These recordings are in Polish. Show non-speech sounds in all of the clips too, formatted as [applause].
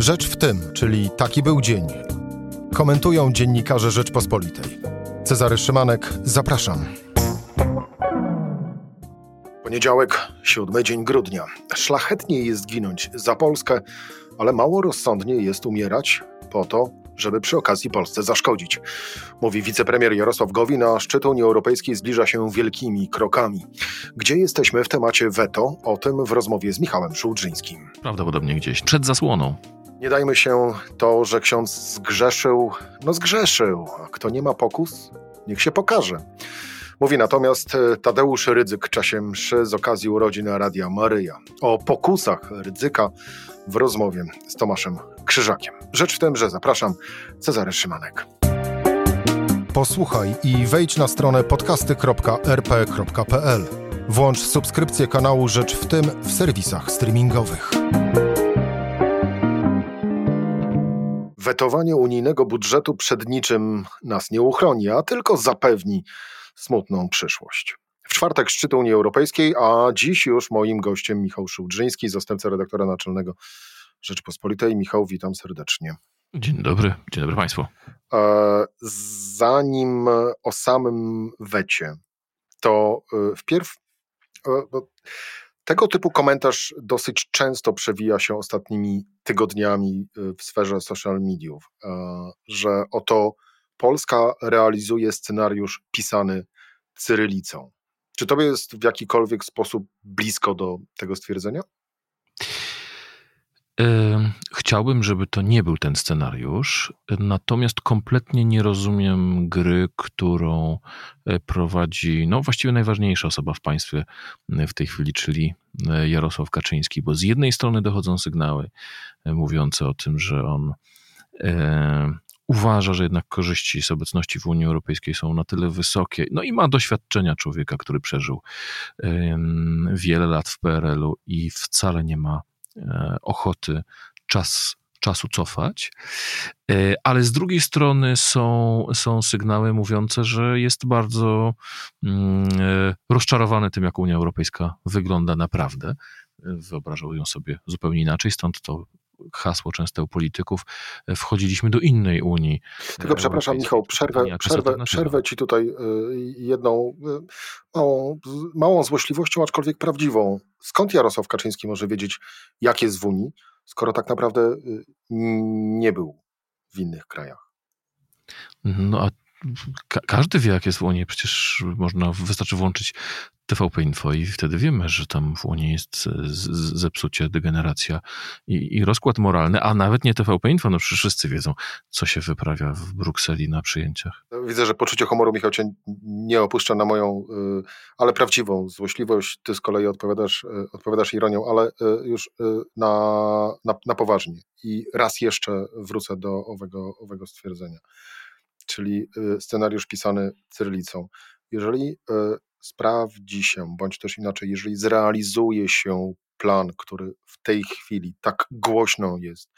Rzecz w tym, czyli taki był dzień. Komentują dziennikarze Rzeczpospolitej. Cezary Szymanek, zapraszam. Poniedziałek, siódmy dzień grudnia. Szlachetnie jest ginąć za Polskę, ale mało rozsądnie jest umierać po to, żeby przy okazji Polsce zaszkodzić. Mówi wicepremier Jarosław Gowin, a szczyt Unii Europejskiej zbliża się wielkimi krokami. Gdzie jesteśmy w temacie weto? O tym w rozmowie z Michałem Szułdrzyńskim. Prawdopodobnie gdzieś przed zasłoną. Nie dajmy się to, że ksiądz zgrzeszył, no zgrzeszył. A kto nie ma pokus, niech się pokaże. Mówi natomiast Tadeusz Rydzyk w czasie mszy z okazji urodzin Radia Maryja. O pokusach Rydzyka w rozmowie z Tomaszem Krzyżakiem. Rzecz w tym, że zapraszam Cezary Szymanek. Posłuchaj i wejdź na stronę podcasty.rp.pl. Włącz subskrypcję kanału Rzecz w tym w serwisach streamingowych. Wetowanie unijnego budżetu przed niczym nas nie uchroni, a tylko zapewni smutną przyszłość. W czwartek szczyt Unii Europejskiej, a dziś już moim gościem Michał Szułdrzyński, zastępca redaktora naczelnego Rzeczpospolitej. Michał, witam serdecznie. Dzień dobry, dzień dobry Państwu. Zanim o samym wecie, to wpierw tego typu komentarz dosyć często przewija się ostatnimi tygodniami w sferze social mediów, że oto Polska realizuje scenariusz pisany cyrylicą. Czy tobie jest w jakikolwiek sposób blisko do tego stwierdzenia? Chciałbym, żeby to nie był ten scenariusz, natomiast kompletnie nie rozumiem gry, którą e, prowadzi, no właściwie najważniejsza osoba w państwie e, w tej chwili, czyli e, Jarosław Kaczyński, bo z jednej strony dochodzą sygnały mówiące o tym, że on uważa, że jednak korzyści z obecności w Unii Europejskiej są na tyle wysokie, no i ma doświadczenia człowieka, który przeżył wiele lat w PRL-u i wcale nie ma E, ochoty czas, czasu cofać, e, ale z drugiej strony są, są sygnały mówiące, że jest bardzo mm, e, rozczarowany tym, jak Unia Europejska wygląda naprawdę. Wyobrażał ją sobie zupełnie inaczej, stąd to hasło często u polityków, wchodziliśmy do innej Unii. Tylko przepraszam, Michał, przerwę, przerwę, przerwę ci tutaj jedną małą, małą złośliwością, aczkolwiek prawdziwą. Skąd Jarosław Kaczyński może wiedzieć, jak jest w Unii, skoro tak naprawdę nie był w innych krajach? No a Ka każdy wie, jak jest w Unii. Przecież można, wystarczy włączyć TVP Info i wtedy wiemy, że tam w Unii jest zepsucie, degeneracja i, i, rozkład moralny, a nawet nie TVP Info, no przecież wszyscy wiedzą, co się wyprawia w Brukseli na przyjęciach. Widzę, że poczucie humoru, Michał, cię nie opuszcza na moją, y, ale prawdziwą złośliwość. Ty z kolei odpowiadasz, y, odpowiadasz ironią, ale już na, na, na poważnie. I raz jeszcze wrócę do owego, owego stwierdzenia czyli y, scenariusz pisany cyrylicą. Jeżeli y, sprawdzi się, bądź też inaczej, jeżeli zrealizuje się plan, który w tej chwili tak głośno jest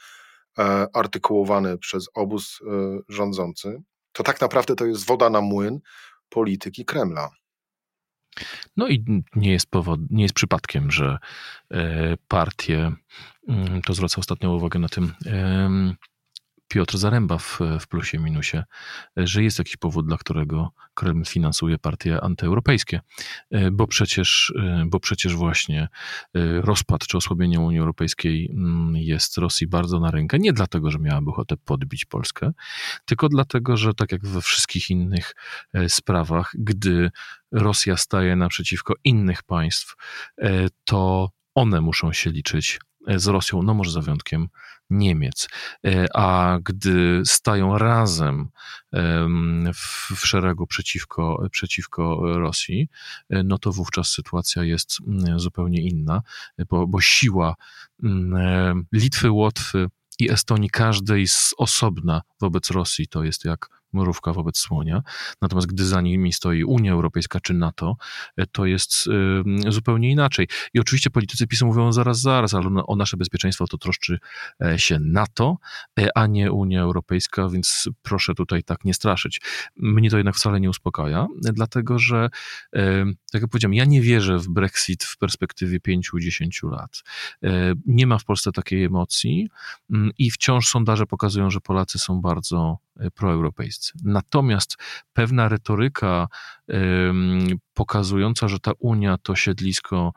e, artykułowany przez obóz y, rządzący, to tak naprawdę to jest woda na młyn polityki Kremla. No i nie jest, powod, nie jest przypadkiem, że e, partie, mm, to zwraca ostatnią uwagę na tym, Piotr Zaręba w, w plusie minusie, że jest jakiś powód, dla którego Kreml finansuje partie antyeuropejskie, e, bo przecież, e, bo przecież właśnie e, rozpad czy osłabienie Unii Europejskiej mm, jest Rosji bardzo na rękę, nie dlatego, że miałaby ochotę podbić Polskę, tylko dlatego, że tak jak we wszystkich innych sprawach, gdy Rosja staje naprzeciwko innych państw, to one muszą się liczyć z Rosją, no może za wyjątkiem Niemiec. E, a gdy stają razem w, szeregu przeciwko, przeciwko Rosji, e, no to wówczas sytuacja jest mm, zupełnie inna, bo, bo siła mm, Litwy, Łotwy i Estonii, każdej z osobna wobec Rosji, to jest jak mrówka wobec słonia. Natomiast gdy za nimi stoi Unia Europejska czy NATO, to jest zupełnie inaczej. I oczywiście politycy PiSu mówią zaraz, zaraz, ale o nasze bezpieczeństwo to troszczy się NATO, a nie Unia Europejska, więc proszę tutaj tak nie straszyć. Mnie to jednak wcale nie uspokaja, dlatego że, tak jak powiedziałem, ja nie wierzę w Brexit w perspektywie 5-10 lat. Nie ma w Polsce takiej emocji mm, i wciąż sondaże pokazują, że Polacy są bardzo e, proeuropejscy. Natomiast pewna retoryka pokazująca, że ta Unia to siedlisko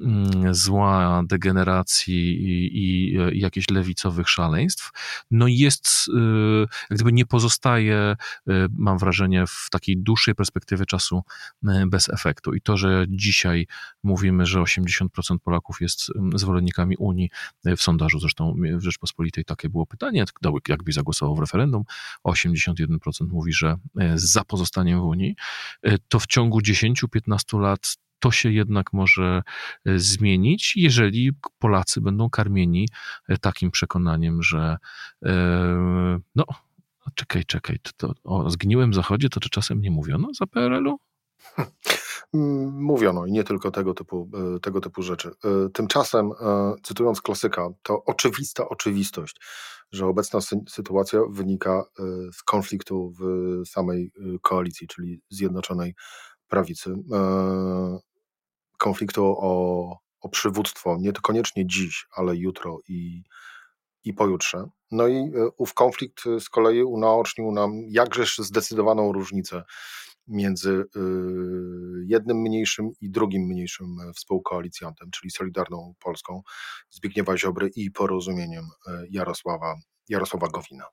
mm, zła, degeneracji i, i, jakichś lewicowych szaleństw, no jest, y, gdyby nie pozostaje, y, mam wrażenie, w takiej dłuższej perspektywie czasu y, bez efektu. I to, że dzisiaj mówimy, że 80% Polaków jest zwolennikami Unii, w sondażu zresztą w Rzeczpospolitej takie było pytanie, jakby zagłosował w referendum, 81% mówi, że za pozostaniem w Unii, to w ciągu 10-15 lat to się jednak może e, zmienić, jeżeli Polacy będą karmieni e, takim przekonaniem, że e, no, czekaj, czekaj, to, to o zgniłym zachodzie to czy czasem nie mówiono za PRL-u? [laughs] Mówiono i nie tylko tego typu, tego typu rzeczy. Tymczasem, cytując klasyka, to oczywista oczywistość, że obecna sytuacja wynika z konfliktu w samej koalicji, czyli Zjednoczonej Prawicy. Konfliktu o, o przywództwo, nie to koniecznie dziś, ale jutro i, i pojutrze. No i ów konflikt z kolei unaocznił nam jakżeż zdecydowaną różnicę między jednym mniejszym i drugim mniejszym współkoalicjantem, czyli Solidarną Polską Zbigniewa Ziobry i porozumieniem Jarosława, Jarosława Gowina.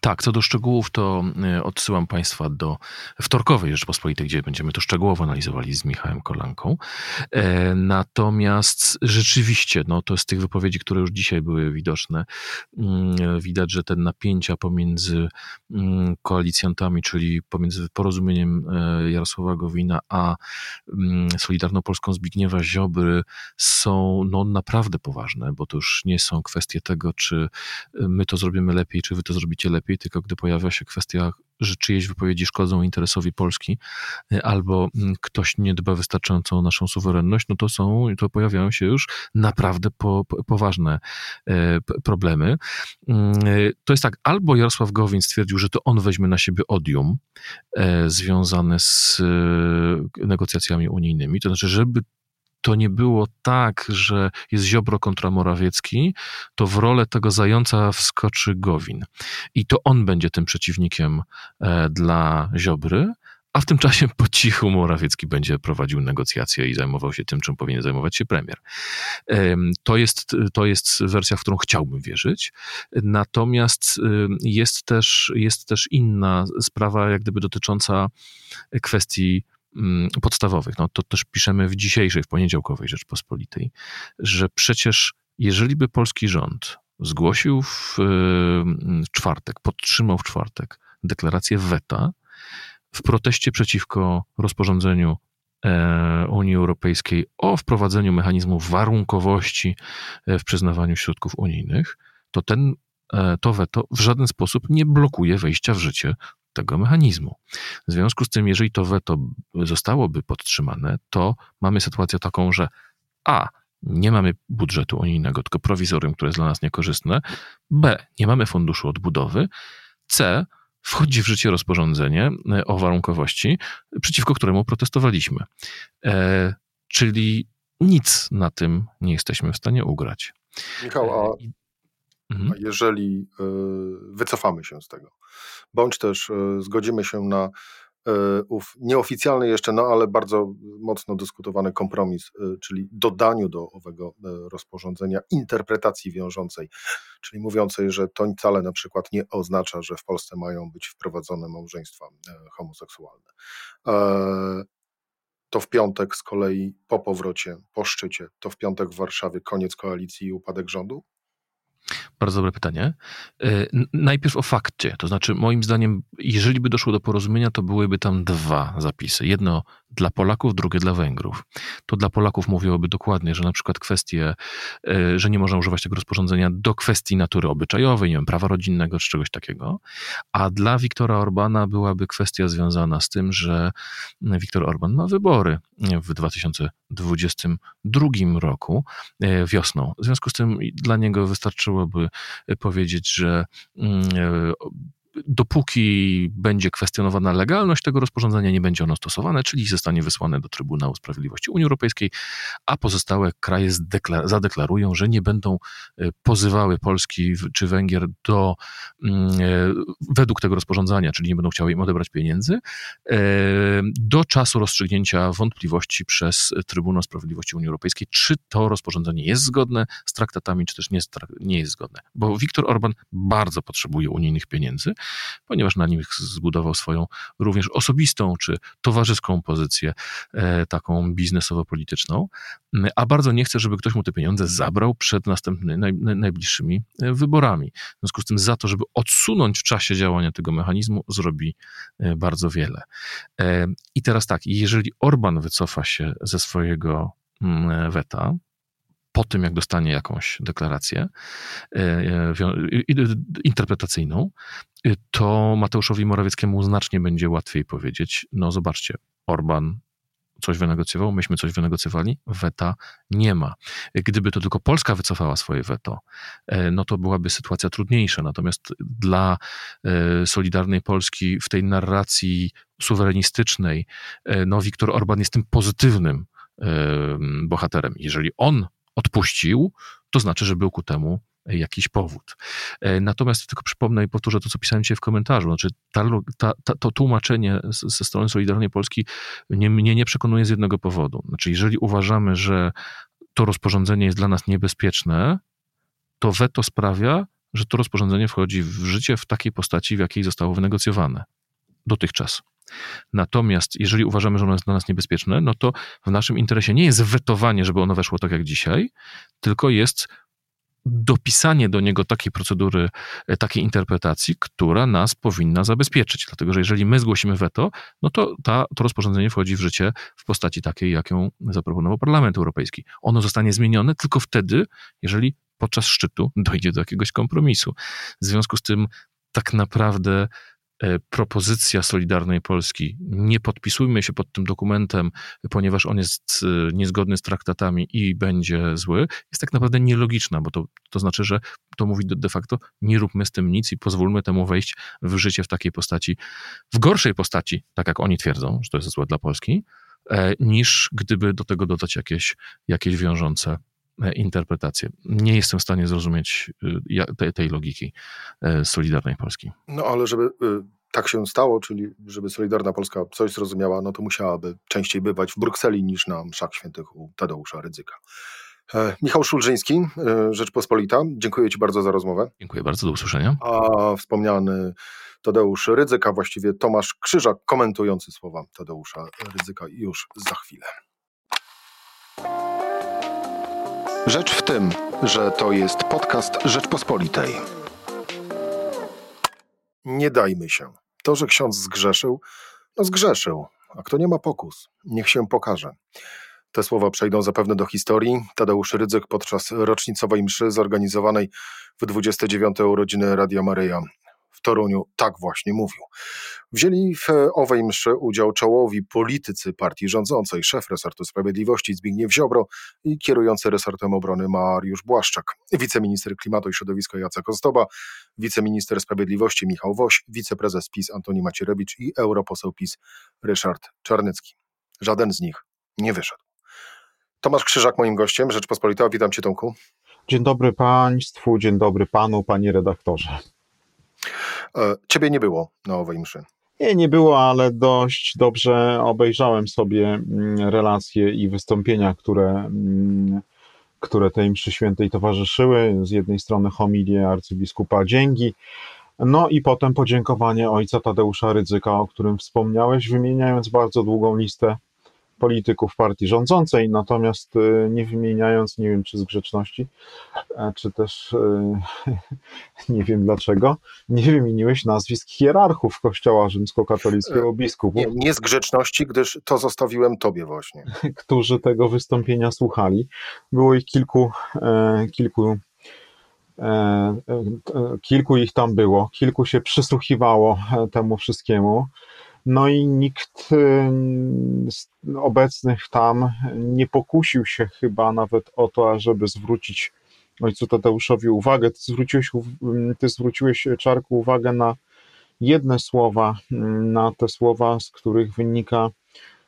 Tak, co do szczegółów, to e, odsyłam Państwa do wtorkowej Rzeczpospolitej, gdzie będziemy to szczegółowo analizowali z Michałem Kolanką. E, natomiast rzeczywiście, no to z tych wypowiedzi, które już dzisiaj były widoczne, mm, widać, że te napięcia pomiędzy mm, koalicjantami, czyli pomiędzy porozumieniem e, Jarosława Gowina a mm, Solidarną Polską Zbigniewa Ziobry są no, naprawdę poważne, bo to już nie są kwestie tego, czy my to zrobimy lepiej, czy wy to zrobicie zrobicie lepiej, tylko gdy pojawia się kwestia, że czyjeś wypowiedzi szkodzą interesowi Polski, y, albo mm, ktoś nie dba wystarczająco o naszą suwerenność, no to są, to pojawiają się już naprawdę po, po, poważne e, problemy. Mm, to jest tak, albo Jarosław Gowin stwierdził, że to on weźmie na siebie odium e, związane z e, negocjacjami unijnymi, to znaczy, żeby to nie było tak, że jest Ziobro kontra Morawiecki, to w rolę tego zająca wskoczy Gowin. I to on będzie tym przeciwnikiem e, dla Ziobry, a w tym czasie po cichu Morawiecki będzie prowadził negocjacje i zajmował się tym, czym powinien zajmować się premier. To jest, to jest wersja, w którą chciałbym wierzyć. Natomiast jest też, jest też inna sprawa, jak gdyby dotycząca kwestii podstawowych, no to też piszemy w dzisiejszej, w poniedziałkowej Rzeczpospolitej, że przecież jeżeli by polski rząd zgłosił w mm, czwartek, podtrzymał w czwartek deklarację weta w proteście przeciwko rozporządzeniu e, Unii Europejskiej o wprowadzeniu mechanizmu warunkowości e, w przyznawaniu środków unijnych, to ten, e, to weto w żaden sposób nie blokuje wejścia w życie tego mechanizmu. W związku z tym, jeżeli to weto zostałoby podtrzymane, to mamy sytuację taką, że A. Nie mamy budżetu unijnego, tylko prowizorium, które jest dla nas niekorzystne. B. Nie mamy funduszu odbudowy. C. Wchodzi w życie rozporządzenie e, o warunkowości, przeciwko któremu protestowaliśmy. E, czyli nic na tym nie jesteśmy w stanie ugrać. Michał, a, e, mhm. jeżeli wycofamy się z tego, bądź też e, zgodzimy się na e, ów nieoficjalny jeszcze, no ale bardzo mocno dyskutowany kompromis, e, czyli dodaniu do owego rozporządzenia interpretacji wiążącej, czyli mówiącej, że to wcale na przykład nie oznacza, że w Polsce mają być wprowadzone małżeństwa homoseksualne. To w piątek z kolei po powrocie, po szczycie, to w piątek w Warszawie koniec koalicji i upadek rządu? Bardzo dobre pytanie. E, najpierw o fakcie. To znaczy, moim zdaniem, jeżeli by doszło do porozumienia, to byłyby tam dwa zapisy. Jedno dla Polaków, drugie dla Węgrów. To dla Polaków mówiłoby dokładnie, że na przykład kwestie, e, że nie można używać tego rozporządzenia do kwestii natury obyczajowej, nie wiem, prawa rodzinnego czy czegoś takiego. A dla Viktora Orbana byłaby kwestia związana z tym, że Viktor Orban ma wybory w 2022 roku e, wiosną. W związku z tym dla niego wystarczyłoby powiedzieć, że mm, e, dopóki będzie kwestionowana legalność tego rozporządzenia, nie będzie ono stosowane, czyli zostanie wysłane do Trybunału Sprawiedliwości Unii Europejskiej, a pozostałe kraje zadeklarują, że nie będą e, pozywały Polski czy Węgier do, mm, e, według tego rozporządzenia, czyli nie będą chciały im odebrać pieniędzy, e, do czasu rozstrzygnięcia wątpliwości przez Trybunał Sprawiedliwości Unii Europejskiej, czy to rozporządzenie jest zgodne z traktatami, czy też nie jest, nie jest zgodne. Bo Viktor Orban bardzo potrzebuje unijnych pieniędzy, ponieważ na nich zbudował swoją również osobistą czy towarzyską pozycję, e, taką biznesowo-polityczną, a bardzo nie chce, żeby ktoś mu te pieniądze zabrał przed następnymi, najbliższymi e, wyborami. W związku z tym za to, żeby odsunąć w czasie działania tego mechanizmu, zrobi e, bardzo wiele. I teraz tak, jeżeli Orban wycofa się ze swojego weta, po tym, jak dostanie jakąś deklarację e, e, interpretacyjną, e, to Mateuszowi Morawieckiemu znacznie będzie łatwiej powiedzieć: No, zobaczcie, Orban coś wynegocjował, myśmy coś wynegocjowali, weta nie ma. Gdyby to tylko Polska wycofała swoje weto, no to byłaby sytuacja trudniejsza. Natomiast dla Solidarnej Polski w tej narracji suwerenistycznej, no Viktor Orban jest tym pozytywnym bohaterem. Jeżeli on odpuścił, to znaczy, że był ku temu jakiś powód. E, natomiast tylko przypomnę i powtórzę to, co pisałem dzisiaj w komentarzu. Znaczy, ta, ta, ta, to tłumaczenie ze strony Solidarnej Polski nie, mnie nie przekonuje z jednego powodu. Znaczy, jeżeli uważamy, że to rozporządzenie jest dla nas niebezpieczne, to weto sprawia, że to rozporządzenie wchodzi w życie w takiej postaci, w jakiej zostało wynegocjowane dotychczas. Natomiast jeżeli uważamy, że ono jest dla nas niebezpieczne, no to w naszym interesie nie jest wetowanie, żeby ono weszło tak jak dzisiaj, tylko jest dopisanie do niego takiej procedury, e, takiej interpretacji, która nas powinna zabezpieczyć. Dlatego, że jeżeli my zgłosimy weto, no to ta, to rozporządzenie wchodzi w życie w postaci takiej, jaką zaproponował Parlament Europejski. Ono zostanie zmienione tylko wtedy, jeżeli podczas szczytu dojdzie do jakiegoś kompromisu. W związku z tym tak naprawdę propozycja Solidarnej Polski, nie podpisujmy się pod tym dokumentem, ponieważ on jest e, niezgodny z traktatami i będzie zły, jest tak naprawdę nielogiczna, bo to, to znaczy, że to mówi de facto nie róbmy z tym nic i pozwólmy temu wejść w życie w takiej postaci, w gorszej postaci, tak jak oni twierdzą, że to jest złe dla Polski, e, niż gdyby do tego dodać jakieś, jakieś wiążące interpretacje. Nie jestem w stanie zrozumieć y, tej, logiki e, Solidarnej Polski. No ale żeby y, tak się stało, czyli żeby Solidarna Polska coś zrozumiała, no to musiałaby częściej bywać w Brukseli niż na mszach świętych u Tadeusza Rydzyka. E, Michał Szulżyński, e, Rzeczpospolita, dziękuję Ci bardzo za rozmowę. Dziękuję bardzo, do usłyszenia. A wspomniany Tadeusz Rydzyka, właściwie Tomasz Krzyżak, komentujący słowa Tadeusza Rydzyka już za chwilę. Rzecz w tym, że to jest podcast Rzeczpospolitej. Nie dajmy się. To, że ksiądz zgrzeszył, no zgrzeszył, a kto nie ma pokus, niech się pokaże. Te słowa przejdą zapewne do historii. Tadeusz Rydzyk podczas rocznicowej mszy zorganizowanej w 29. urodziny Radia Maryja w Toruniu tak właśnie mówił. Wzięli w owej mszy udział czołowi politycy partii rządzącej, szef resortu sprawiedliwości Zbigniew Ziobro i kierujący resortem obrony Mariusz Błaszczak, wiceminister klimatu i środowiska Jacek Ozdoba, wiceminister sprawiedliwości Michał Woś, wiceprezes PiS Antoni Macierewicz i europoseł PiS Ryszard Czarnycki. Żaden z nich nie wyszedł. Tomasz Krzyżak moim gościem, Rzeczpospolita. Witam Cię Tomku. Dzień dobry Państwu, dzień dobry Panu, Panie redaktorze. E, ciebie nie było na owej mszy. Nie, nie było, ale dość dobrze obejrzałem sobie mm, relacje i wystąpienia, które, mm, które tej mszy świętej towarzyszyły. Z jednej strony homilię arcybiskupa Dzięgi, no i potem podziękowanie ojca Tadeusza Rydzyka, o którym wspomniałeś, wymieniając bardzo długą listę polityków partii rządzącej, natomiast y, nie wymieniając, nie wiem czy z grzeczności, czy też [laughs] nie wiem dlaczego, nie wymieniłeś nazwisk hierarchów Kościoła rzymskokatolickiego biskupów. Nie, nie z grzeczności, gdyż to zostawiłem tobie właśnie. [laughs] Którzy tego wystąpienia słuchali. Było ich kilku, kilku kilku ich tam było, kilku się przysłuchiwało temu wszystkiemu. No i nikt z obecnych tam nie pokusił się chyba nawet o to, ażeby zwrócić ojcu Tadeuszowi uwagę. Ty zwróciłeś, ty zwróciłeś Czarku uwagę na jedne słowa, na te słowa, z których wynika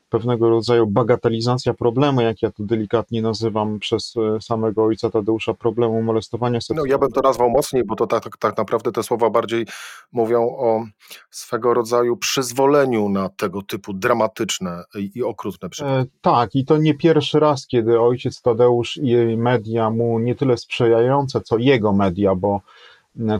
pewnego rodzaju bagatelizacja problemu, jak ja to delikatnie nazywam przez e, samego ojca Tadeusza, problemu molestowania seksualnego. No ja bym to nazwał mocniej, bo to tak, tak, tak naprawdę te słowa bardziej mówią o swego rodzaju przyzwoleniu na tego typu dramatyczne i, i okrutne przypadki. E, tak, i to nie pierwszy raz, kiedy ojciec Tadeusz i media mu nie tyle sprzyjające, co jego media, bo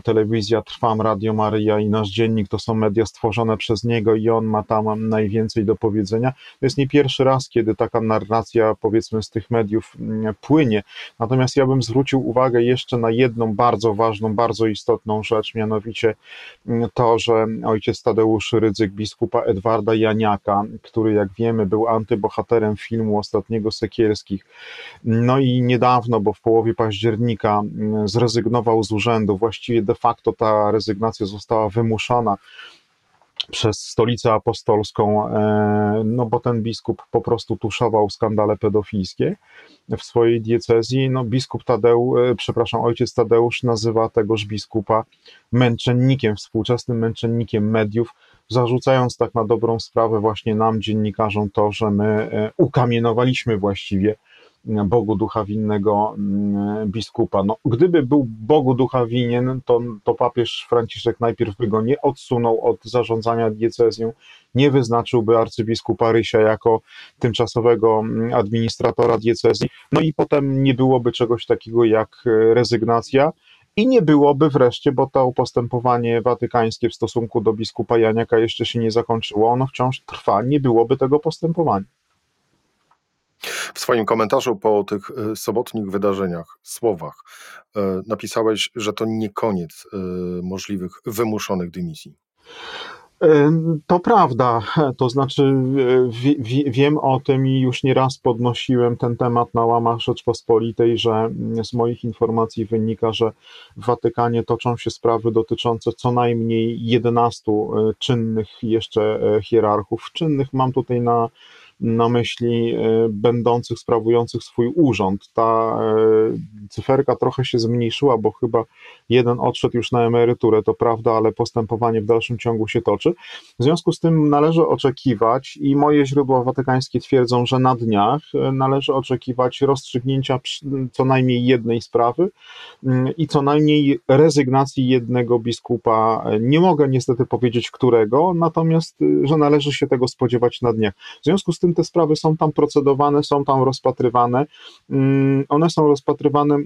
telewizja Trwam, Radio Maryja i Nasz Dziennik to są media stworzone przez niego i on ma tam najwięcej do powiedzenia. To jest nie pierwszy raz, kiedy taka narracja powiedzmy z tych mediów mm, płynie. Natomiast ja bym zwrócił uwagę jeszcze na jedną bardzo ważną, bardzo istotną rzecz, mianowicie mm, to, że ojciec Tadeusz Rydzyk, biskupa Edwarda Janiaka, który jak wiemy był antybohaterem filmu ostatniego Sekierskich, no i niedawno, bo w połowie października mm, zrezygnował z urzędu, właściwie właściwie de facto ta rezygnacja została wymuszona przez stolicę apostolską, e, no bo ten biskup po prostu tuszował skandale pedofilskie w swojej diecezji. No biskup Tadeusz, e, przepraszam, ojciec Tadeusz nazywa tegoż biskupa męczennikiem, współczesnym męczennikiem mediów, zarzucając tak na dobrą sprawę właśnie nam, dziennikarzom, to, że my e, ukamienowaliśmy właściwie Bogu ducha winnego mm, biskupa. No, gdyby był Bogu ducha winien, to, to papież Franciszek najpierw by go nie odsunął od zarządzania diecezją, nie wyznaczyłby arcybiskupa Rysia jako tymczasowego mm, administratora diecezji, no i potem nie byłoby czegoś takiego jak e, rezygnacja, i nie byłoby wreszcie, bo to postępowanie watykańskie w stosunku do biskupa Janiaka jeszcze się nie zakończyło, ono wciąż trwa, nie byłoby tego postępowania. W swoim komentarzu po tych e, sobotnich wydarzeniach, słowach, e, napisałeś, że to nie koniec e, możliwych wymuszonych dymisji. To prawda, to znaczy wiem o tym i już nieraz podnosiłem ten temat na łamach Rzeczpospolitej, że z moich informacji wynika, że w Watykanie toczą się sprawy dotyczące co najmniej 11 czynnych jeszcze hierarchów. Czynnych mam tutaj na na myśli e, będących, sprawujących swój urząd. Ta e, cyferka trochę się zmniejszyła, bo chyba jeden odszedł już na emeryturę, to prawda, ale postępowanie w dalszym ciągu się toczy. W związku z tym należy oczekiwać, i moje źródła watykańskie twierdzą, że na dniach e, należy oczekiwać rozstrzygnięcia co najmniej jednej sprawy mm, i co najmniej rezygnacji jednego biskupa. Nie mogę niestety powiedzieć którego, natomiast że należy się tego spodziewać na dniach. W związku z tym te sprawy są tam procedowane, są tam rozpatrywane. Mm, one są rozpatrywane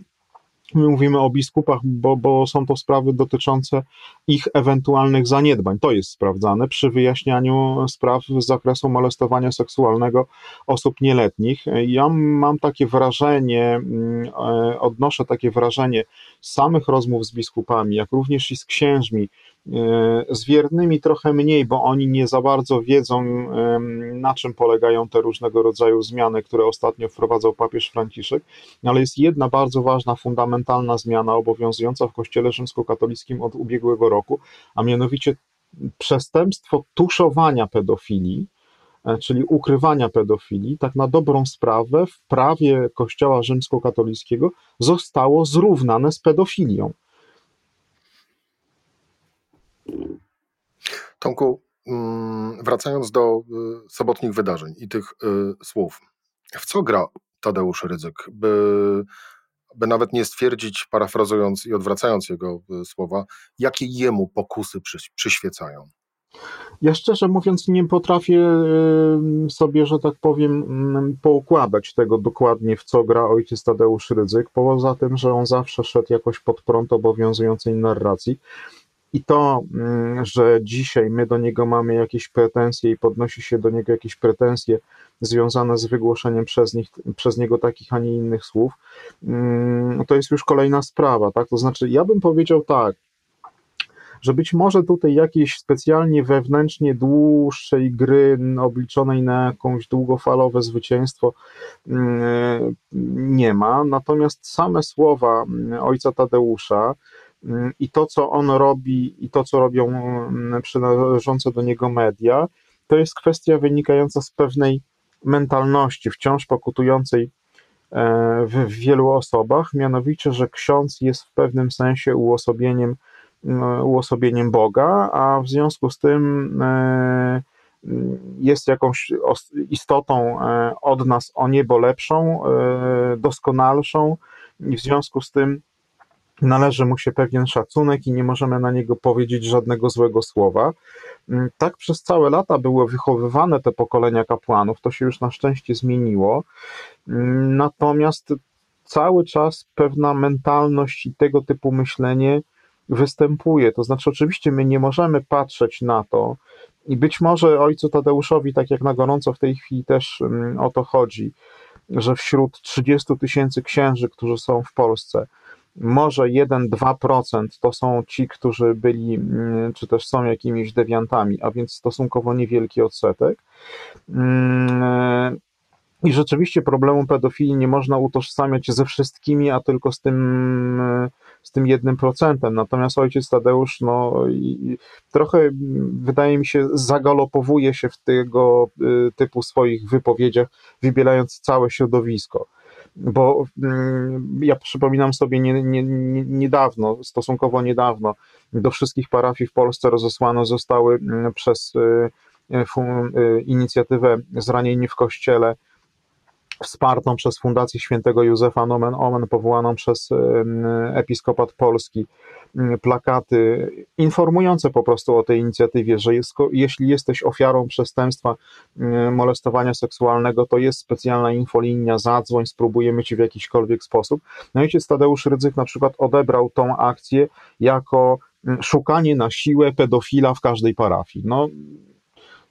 My mówimy o biskupach, bo, bo są to sprawy dotyczące ich ewentualnych zaniedbań. To jest sprawdzane przy wyjaśnianiu spraw z zakresu molestowania seksualnego osób nieletnich. Ja mam takie wrażenie, mm, e, odnoszę takie wrażenie z samych rozmów z biskupami, jak również i z księżmi, z wiernymi trochę mniej, bo oni nie za bardzo wiedzą, na czym polegają te różnego rodzaju zmiany, które ostatnio wprowadzał papież Franciszek, ale jest jedna bardzo ważna, fundamentalna zmiana obowiązująca w Kościele rzymskokatolickim od ubiegłego roku, a mianowicie przestępstwo tuszowania pedofilii, e, czyli ukrywania pedofilii, tak na dobrą sprawę w prawie Kościoła rzymskokatolickiego zostało zrównane z pedofilią. Tomku, mm, wracając do y, sobotnich wydarzeń i tych y, słów, w co gra Tadeusz Rydzyk, by, by nawet nie stwierdzić, parafrazując i odwracając jego y, słowa, jakie jemu pokusy przyświecają? Ja szczerze mówiąc nie potrafię sobie, że tak powiem, mm, poukładać tego dokładnie, w co gra ojciec Tadeusz Rydzyk, poza tym, że on zawsze szedł jakoś pod prąd obowiązującej narracji. I to, mm, że dzisiaj my do niego mamy jakieś pretensje i podnosi się do niego jakieś pretensje związane z wygłoszeniem przez, nich, przez niego takich, a nie innych słów, mm, to jest już kolejna sprawa, tak? To znaczy, ja bym powiedział tak, że być może tutaj jakiejś specjalnie wewnętrznie dłuższej gry obliczonej na jakąś długofalowe zwycięstwo mm, nie ma, natomiast same słowa ojca Tadeusza, i to, co on robi, i to, co robią mm, przynależące do niego media, to jest kwestia wynikająca z pewnej mentalności wciąż pokutującej e, w wielu osobach, mianowicie, że ksiądz jest w pewnym sensie uosobieniem, mm, uosobieniem Boga, a w związku z tym e, jest jakąś istotą e, od nas o niebo lepszą, doskonalszą i w związku z tym należy mu się pewien szacunek i nie możemy na niego powiedzieć żadnego złego słowa. Mm, tak przez całe lata były wychowywane te pokolenia kapłanów, to się już na szczęście zmieniło. Mm, natomiast cały czas pewna mentalność i tego typu myślenie występuje. To znaczy, oczywiście my nie możemy patrzeć na to, i być może ojcu Tadeuszowi, tak jak na gorąco w tej chwili też mm, o to chodzi, że wśród 30 tysięcy księży, którzy są w Polsce, może 1-2% to są ci, którzy byli, mm, czy też są jakimiś dewiantami, a więc stosunkowo niewielki odsetek. Mm, I rzeczywiście problemu pedofilii nie można utożsamiać ze wszystkimi, a tylko z tym, z tym jednym procentem. Natomiast ojciec Tadeusz, no, trochę wydaje mi się, zagalopowuje się w tego y, typu swoich wypowiedziach, wybielając całe środowisko bo mm, ja przypominam sobie nie, nie, nie, niedawno, stosunkowo niedawno, do wszystkich parafii w Polsce rozesłane zostały przez y, y, y, inicjatywę Zranieni w Kościele wspartą przez Fundację Świętego Józefa Nomen Omen, powołaną przez Episkopat Polski, plakaty informujące po prostu o tej inicjatywie, że jest, jeśli jesteś ofiarą przestępstwa molestowania seksualnego, to jest specjalna infolinia, zadzwoń, spróbujemy ci w jakikolwiek sposób. No i ojciec Tadeusz Rydzyk na przykład odebrał tą akcję jako szukanie na siłę pedofila w każdej parafii. No,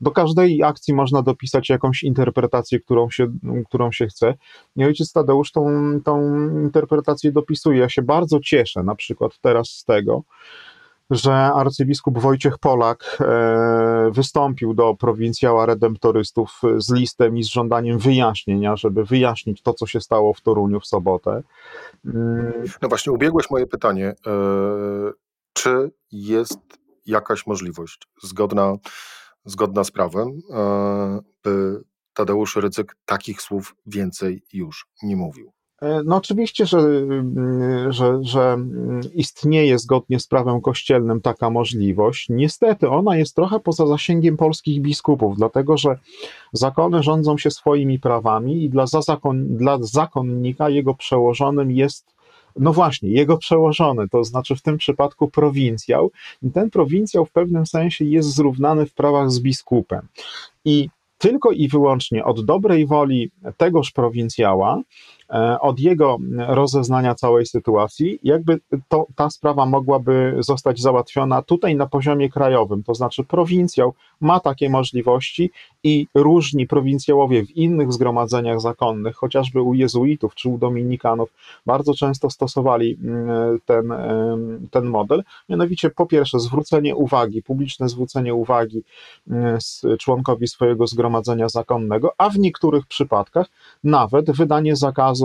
do każdej akcji można dopisać jakąś interpretację, którą się, którą się chce. I ojciec Tadeusz tą, tą interpretację dopisuje. Ja się bardzo cieszę na przykład teraz z tego, że arcybiskup Wojciech Polak e, wystąpił do prowincjała redemptorystów z listem i z żądaniem wyjaśnienia, żeby wyjaśnić to, co się stało w Toruniu w sobotę. Mm. No właśnie, ubiegłeś moje pytanie. E, czy jest jakaś możliwość zgodna zgodna z prawem, e, by Tadeusz Rydzyk takich słów więcej już nie mówił. E, no oczywiście, że, mm, że, że istnieje zgodnie z prawem kościelnym taka możliwość. Niestety ona jest trochę poza zasięgiem polskich biskupów, dlatego że zakony rządzą się swoimi prawami i dla, zakon, dla zakonnika jego przełożonym jest no właśnie, jego przełożony, to znaczy w tym przypadku prowincjał, i ten prowincjał w pewnym sensie jest zrównany w prawach z biskupem. I tylko i wyłącznie od dobrej woli tegoż prowincjała od jego rozeznania całej sytuacji, jakby to, ta sprawa mogłaby zostać załatwiona tutaj na poziomie krajowym, to znaczy prowincjał ma takie możliwości i różni prowincjałowie w innych zgromadzeniach zakonnych, chociażby u jezuitów czy u dominikanów, bardzo często stosowali mm, ten, ten model, mianowicie po pierwsze zwrócenie uwagi, publiczne zwrócenie uwagi mm, członkowi swojego zgromadzenia zakonnego, a w niektórych przypadkach nawet wydanie zakazu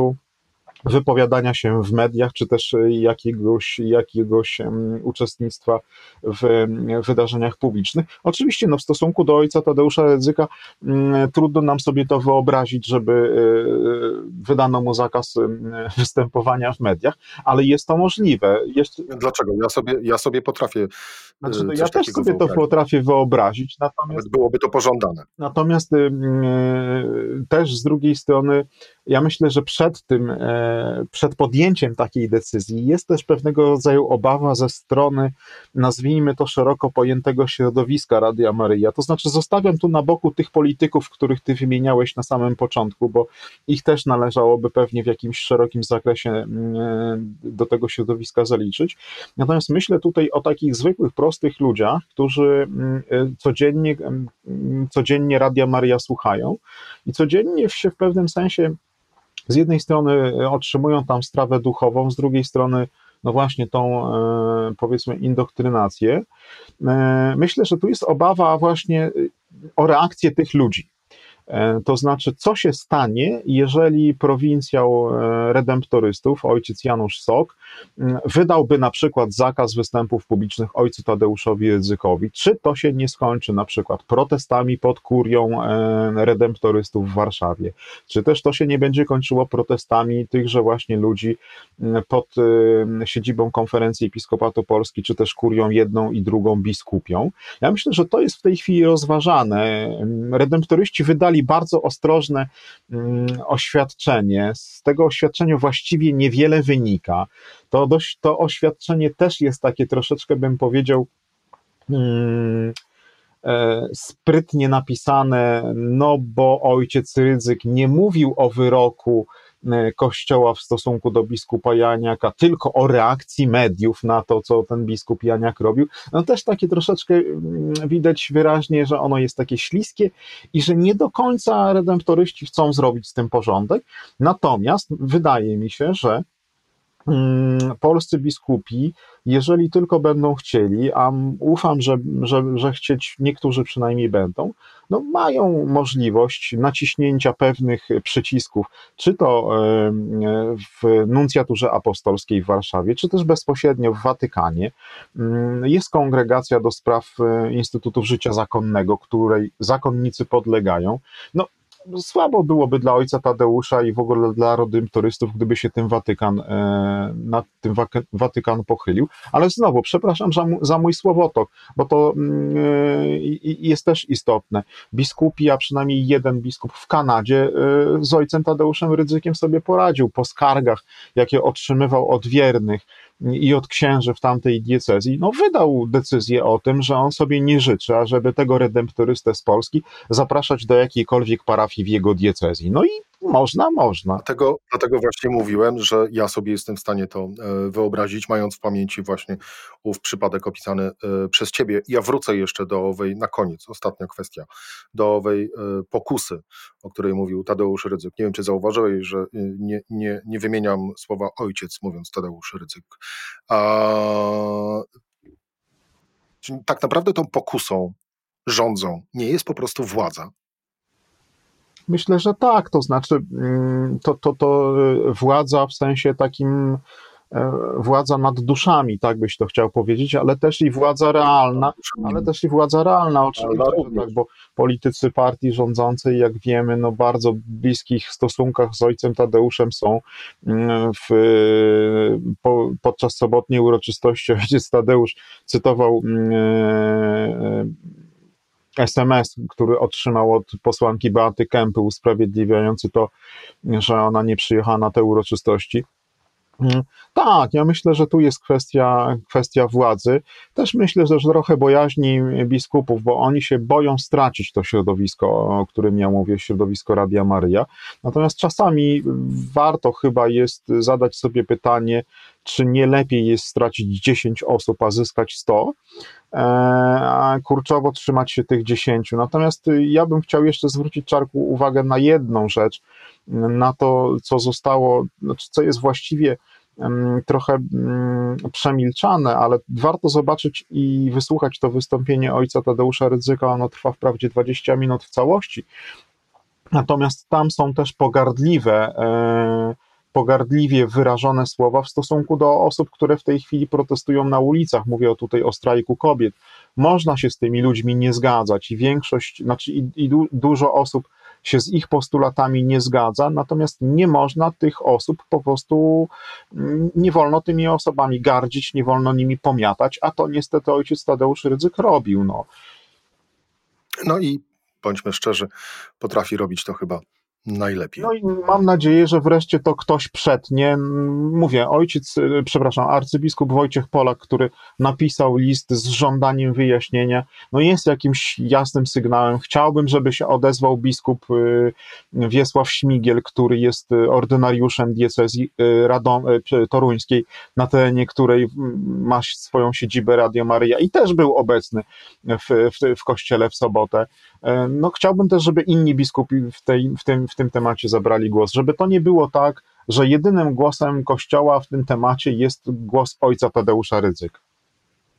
wypowiadania się w mediach, czy też jakiegoś, jakiegoś uczestnictwa w wydarzeniach publicznych. Oczywiście no, w stosunku do ojca Tadeusza Rydzyka mm, trudno nam sobie to wyobrazić, żeby e, wydano mu zakaz występowania w mediach, ale jest to możliwe. Dlaczego? Ja sobie, ja sobie potrafię znaczy, no, Ja też sobie wyobrazić. to potrafię wyobrazić, natomiast... Byłoby to pożądane. Natomiast też z drugiej strony ja myślę, że przed tym, e, przed podjęciem takiej decyzji jest też pewnego rodzaju obawa ze strony, nazwijmy to szeroko pojętego środowiska Radia Maryja. To znaczy, zostawiam tu na boku tych polityków, których ty wymieniałeś na samym początku, bo ich też należałoby pewnie w jakimś szerokim zakresie mm, e, do tego środowiska zaliczyć. Natomiast myślę tutaj o takich zwykłych, prostych ludziach, którzy mm, e, codziennie, mm, codziennie Radia Maryja słuchają i codziennie się w pewnym sensie z jednej strony otrzymują tam strawę duchową, z drugiej strony no właśnie tą e, powiedzmy indoktrynację. E, myślę, że tu jest obawa właśnie o reakcję tych ludzi. E, to znaczy, co się stanie, jeżeli prowincjał e, redemptorystów, ojciec Janusz Sok, wydałby na przykład zakaz występów publicznych ojcu Tadeuszowi Rydzykowi? Czy to się nie skończy na przykład protestami pod kurią e, redemptorystów w Warszawie? Czy też to się nie będzie kończyło protestami tychże właśnie ludzi pod siedzibą Konferencji Episkopatu Polski, czy też kurią jedną i drugą biskupią? Ja myślę, że to jest w tej chwili rozważane. Redemptoryści wydali bardzo ostrożne mm, oświadczenie. Z tego oświadczenia właściwie niewiele wynika. To, dość, to oświadczenie też jest takie troszeczkę, bym powiedział, hmm, sprytnie napisane, no bo ojciec Rydzyk nie mówił o wyroku E, Kościoła w stosunku do biskupa Janiaka, tylko o reakcji mediów na to, co ten biskup Janiak robił, no też takie troszeczkę mm, widać wyraźnie, że ono jest takie śliskie i że nie do końca redemptoryści chcą zrobić z tym porządek. Natomiast wydaje mi się, że polscy biskupi, jeżeli tylko będą chcieli, a ufam, że, że, że chcieć niektórzy przynajmniej będą, no mają możliwość naciśnięcia pewnych przycisków, czy to w nuncjaturze apostolskiej w Warszawie, czy też bezpośrednio w Watykanie. Mm, jest kongregacja do spraw e, Instytutów Życia Zakonnego, której zakonnicy podlegają. No, słabo byłoby dla ojca Tadeusza i w ogóle dla rodym turystów, gdyby się tym Watykan, e, nad tym Watykan pochylił. Ale znowu, przepraszam za, za mój słowotok, bo to mm, e, jest też istotne. Biskupi, a przynajmniej jeden biskup w Kanadzie e, z ojcem Tadeuszem Rydzykiem sobie poradził po skargach, jakie otrzymywał od wiernych i od księży w tamtej diecezji, no wydał decyzję o tym, że on sobie nie życzy, ażeby tego redemptorystę z Polski zapraszać do jakiejkolwiek parafii w jego diecezji. No i można, można. Dlatego, dlatego właśnie mówiłem, że ja sobie jestem w stanie to e, wyobrazić, mając w pamięci właśnie ów przypadek opisany e, przez ciebie. Ja wrócę jeszcze do owej, na koniec, ostatnia kwestia, do owej e, pokusy, o której mówił Tadeusz Rydzyk. Nie wiem, czy zauważyłeś, że nie, nie, nie wymieniam słowa ojciec, mówiąc Tadeusz Rydzyk. A, tak naprawdę tą pokusą rządzą nie jest po prostu władza, Myślę, że tak, to znaczy mm, to, to, to y, władza w sensie takim e, władza nad duszami, tak byś to chciał powiedzieć, ale też i władza realna, ale też i władza realna oczywiście, tak, bo politycy partii rządzącej, jak wiemy, no bardzo bliskich stosunkach z ojcem Tadeuszem są mm, w, po, podczas sobotniej uroczystości [laughs] ojciec Tadeusz cytował mm, e, SMS, który otrzymał od posłanki Beaty Kępy, usprawiedliwiający to, że ona nie przyjechała na te uroczystości. Mm, tak, ja myślę, że tu jest kwestia, kwestia władzy. Też myślę, że trochę bojaźni biskupów, bo oni się boją stracić to środowisko, o którym ja mówię, środowisko Radia Maryja. Natomiast czasami warto chyba jest zadać sobie pytanie, czy nie lepiej jest stracić 10 osób, a zyskać 100, e, a kurczowo trzymać się tych 10. Natomiast ja bym chciał jeszcze zwrócić czarku uwagę na jedną rzecz, na to, co zostało, znaczy co jest właściwie trochę przemilczane, ale warto zobaczyć i wysłuchać to wystąpienie ojca Tadeusza Rydzyka. Ono trwa wprawdzie 20 minut w całości, natomiast tam są też pogardliwe e, pogardliwie wyrażone słowa w stosunku do osób, które w tej chwili protestują na ulicach. Mówię tutaj o strajku kobiet. Można się z tymi ludźmi nie zgadzać i większość, znaczy i, i du, dużo osób się z ich postulatami nie zgadza, natomiast nie można tych osób po prostu, mm, nie wolno tymi osobami gardzić, nie wolno nimi pomiatać, a to niestety ojciec Tadeusz Rydzyk robił. No, no i bądźmy szczerzy, potrafi robić to chyba najlepiej. No i mam nadzieję, że wreszcie to ktoś przetnie. Mówię, ojciec, y, przepraszam, arcybiskup Wojciech Polak, który napisał list z żądaniem wyjaśnienia, no jest jakimś jasnym sygnałem. Chciałbym, żeby się odezwał biskup y, Wiesław Śmigiel, który jest y, ordynariuszem diecezji Radom, toruńskiej, na terenie której ma swoją siedzibę Radio Maryja i też był obecny w, w, w kościele w sobotę. E, no chciałbym też, żeby inni biskupi w, tej, w, tym, w tym temacie zabrali głos, żeby to nie było tak, że jedynym głosem Kościoła w tym temacie jest głos ojca Tadeusza Rydzyk.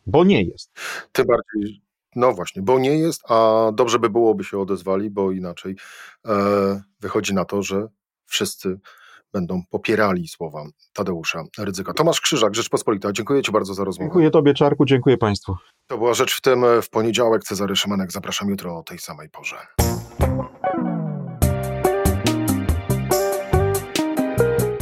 Bo nie jest. Tym bardziej, no właśnie, bo nie jest, a dobrze by było, by się odezwali, bo inaczej e, wychodzi na to, że wszyscy będą popierali słowa Tadeusza Rydzyka. Tomasz Krzyżak, Rzeczpospolita, dziękuję Ci bardzo za rozmowę. Dziękuję Tobie, Czarku, dziękuję Państwu. To była Rzecz w tym w poniedziałek. Cezary Szymanek, zapraszam jutro o tej samej porze.